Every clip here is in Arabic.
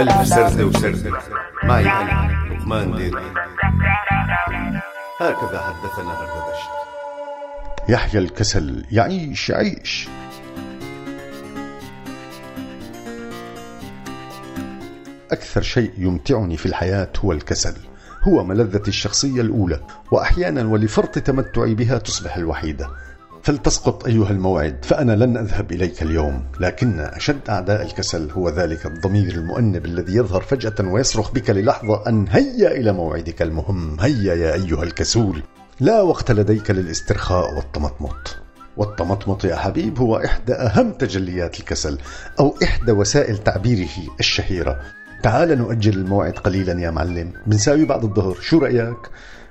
ألف سردة وسردة معي أنا لقمان ديري هكذا حدثنا هردبشت يحيى الكسل يعيش يعيش أكثر شيء يمتعني في الحياة هو الكسل. هو ملذتي الشخصية الأولى وأحيانا ولفرط تمتعي بها تصبح الوحيدة. فلتسقط أيها الموعد فأنا لن أذهب إليك اليوم لكن أشد أعداء الكسل هو ذلك الضمير المؤنب الذي يظهر فجأة ويصرخ بك للحظة أن هيا إلى موعدك المهم هيا يا أيها الكسول. لا وقت لديك للاسترخاء والتمطمط. والتمطمط يا حبيب هو إحدى أهم تجليات الكسل أو إحدى وسائل تعبيره الشهيرة. تعال نؤجل الموعد قليلا يا معلم. بنساوي بعد الظهر. شو رأيك؟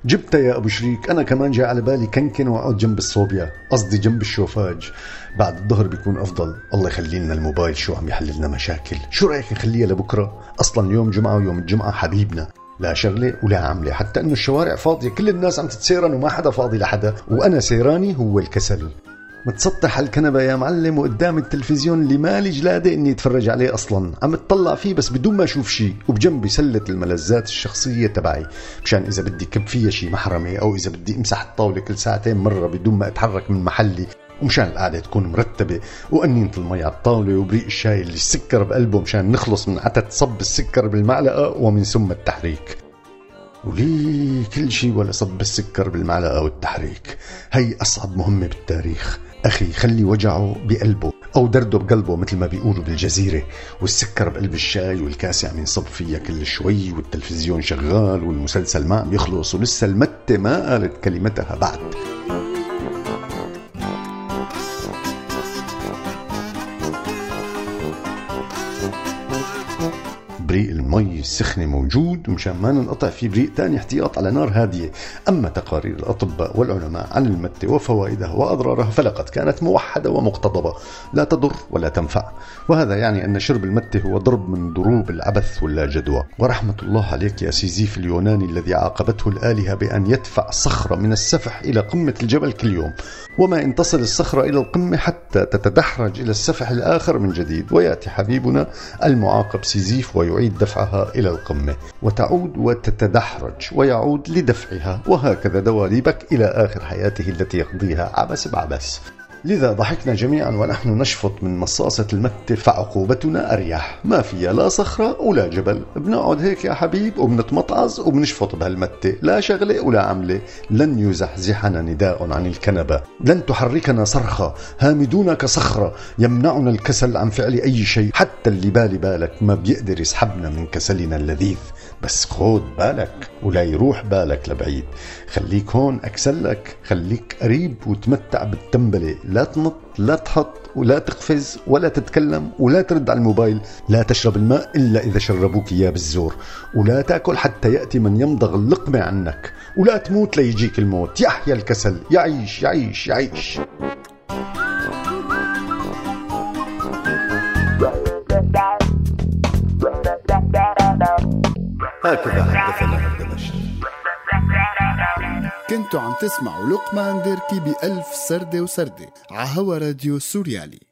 جبت يا أبو شريك. أنا كمان جاي على بالي كنكن وأقعد جنب الصوبيا قصدي جنب الشوفاج. بعد الظهر بيكون أفضل. الله يخلي لنا الموبايل. شو عم يحل لنا مشاكل؟ شو رأيك نخليها لبكرة؟ أصلا اليوم جمعة ويوم الجمعة حبيبنا. لا شغلة ولا عملة حتى إنه الشوارع فاضية. كل الناس عم تتسيرن وما حدا فاضي لحدا. وأنا سيراني هو الكسل. متسطح الكنبة يا معلم وقدام التلفزيون اللي مالي جلادة إني أتفرج عليه أصلا. عم اتطلع فيه بس بدون ما أشوف شيء وبجنبي سلة الملذات الشخصية تبعي. مشان إذا بدي كب فيها شيء محرمة أو إذا بدي أمسح الطاولة كل ساعتين مرة بدون ما أتحرك من محلي. ومشان القعدة تكون مرتبة وقنينة المي على الطاولة وبريق الشاي اللي السكر بقلبه مشان نخلص من عتت صب السكر بالمعلقة ومن ثم التحريك. وليه كل شيء ولا صب السكر بالمعلقة والتحريك. هي أصعب مهمة بالتاريخ. أخي خلي وجعه بقلبه أو درده بقلبه مثل ما بيقولوا بالجزيرة. والسكر بقلب الشاي والكاسة عم ينصب فيها كل شوي والتلفزيون شغال والمسلسل ما عم يخلص ولسه المتة ما قالت كلمتها بعد. بريق المي السخنة موجود ومشان ما ننقطع في بريق تاني احتياط على نار هادية. أما تقارير الأطباء والعلماء عن المتة وفوائدها وأضرارها فلقد كانت موحدة ومقتضبة. لا تضر ولا تنفع. وهذا يعني أن شرب المتة هو ضرب من ضروب العبث واللا جدوى. ورحمة الله عليك يا سيزيف اليوناني الذي عاقبته الآلهة بأن يدفع صخرة من السفح إلى قمة الجبل كل يوم. وما إن تصل الصخرة إلى القمة حتى تتدحرج إلى السفح الآخر من جديد. ويأتي حبيبنا المعاقب سيزيف ويعيد دفعها إلى القمة وتعود وتتدحرج ويعود لدفعها وهكذا دواليبك إلى آخر حياته التي يقضيها عبس بعبس. لذا ضحكنا جميعا ونحن نشفط من مصاصة المتة فعقوبتنا أريح. ما فيها لا صخرة ولا جبل. بنقعد هيك يا حبيب وبنتمطعز وبنشفط بهالمتة لا شغلة ولا عملة. لن يزحزحنا نداء عن الكنبة. لن تحركنا صرخة هامدون كصخرة يمنعنا الكسل عن فعل أي شيء. حتى اللي بالي بالك ما بيقدر يسحبنا من كسلنا اللذيذ. بس خود بالك ولا يروح بالك لبعيد. خليك هون أكسلك. خليك قريب وتمتع بالتنبلة. لا تنط لا تحط ولا تقفز ولا تتكلم ولا ترد على الموبايل لا تشرب الماء إلا إذا شربوك إياه بالزور ولا تأكل حتى يأتي من يمضغ اللقمة عنك ولا تموت ليجيك الموت. يحيى الكسل يعيش يعيش يعيش هكذا هردبشت كنتوا عم تسمعوا لقمان ديركي بألف سردة وسردة عهوا راديو سوريالي.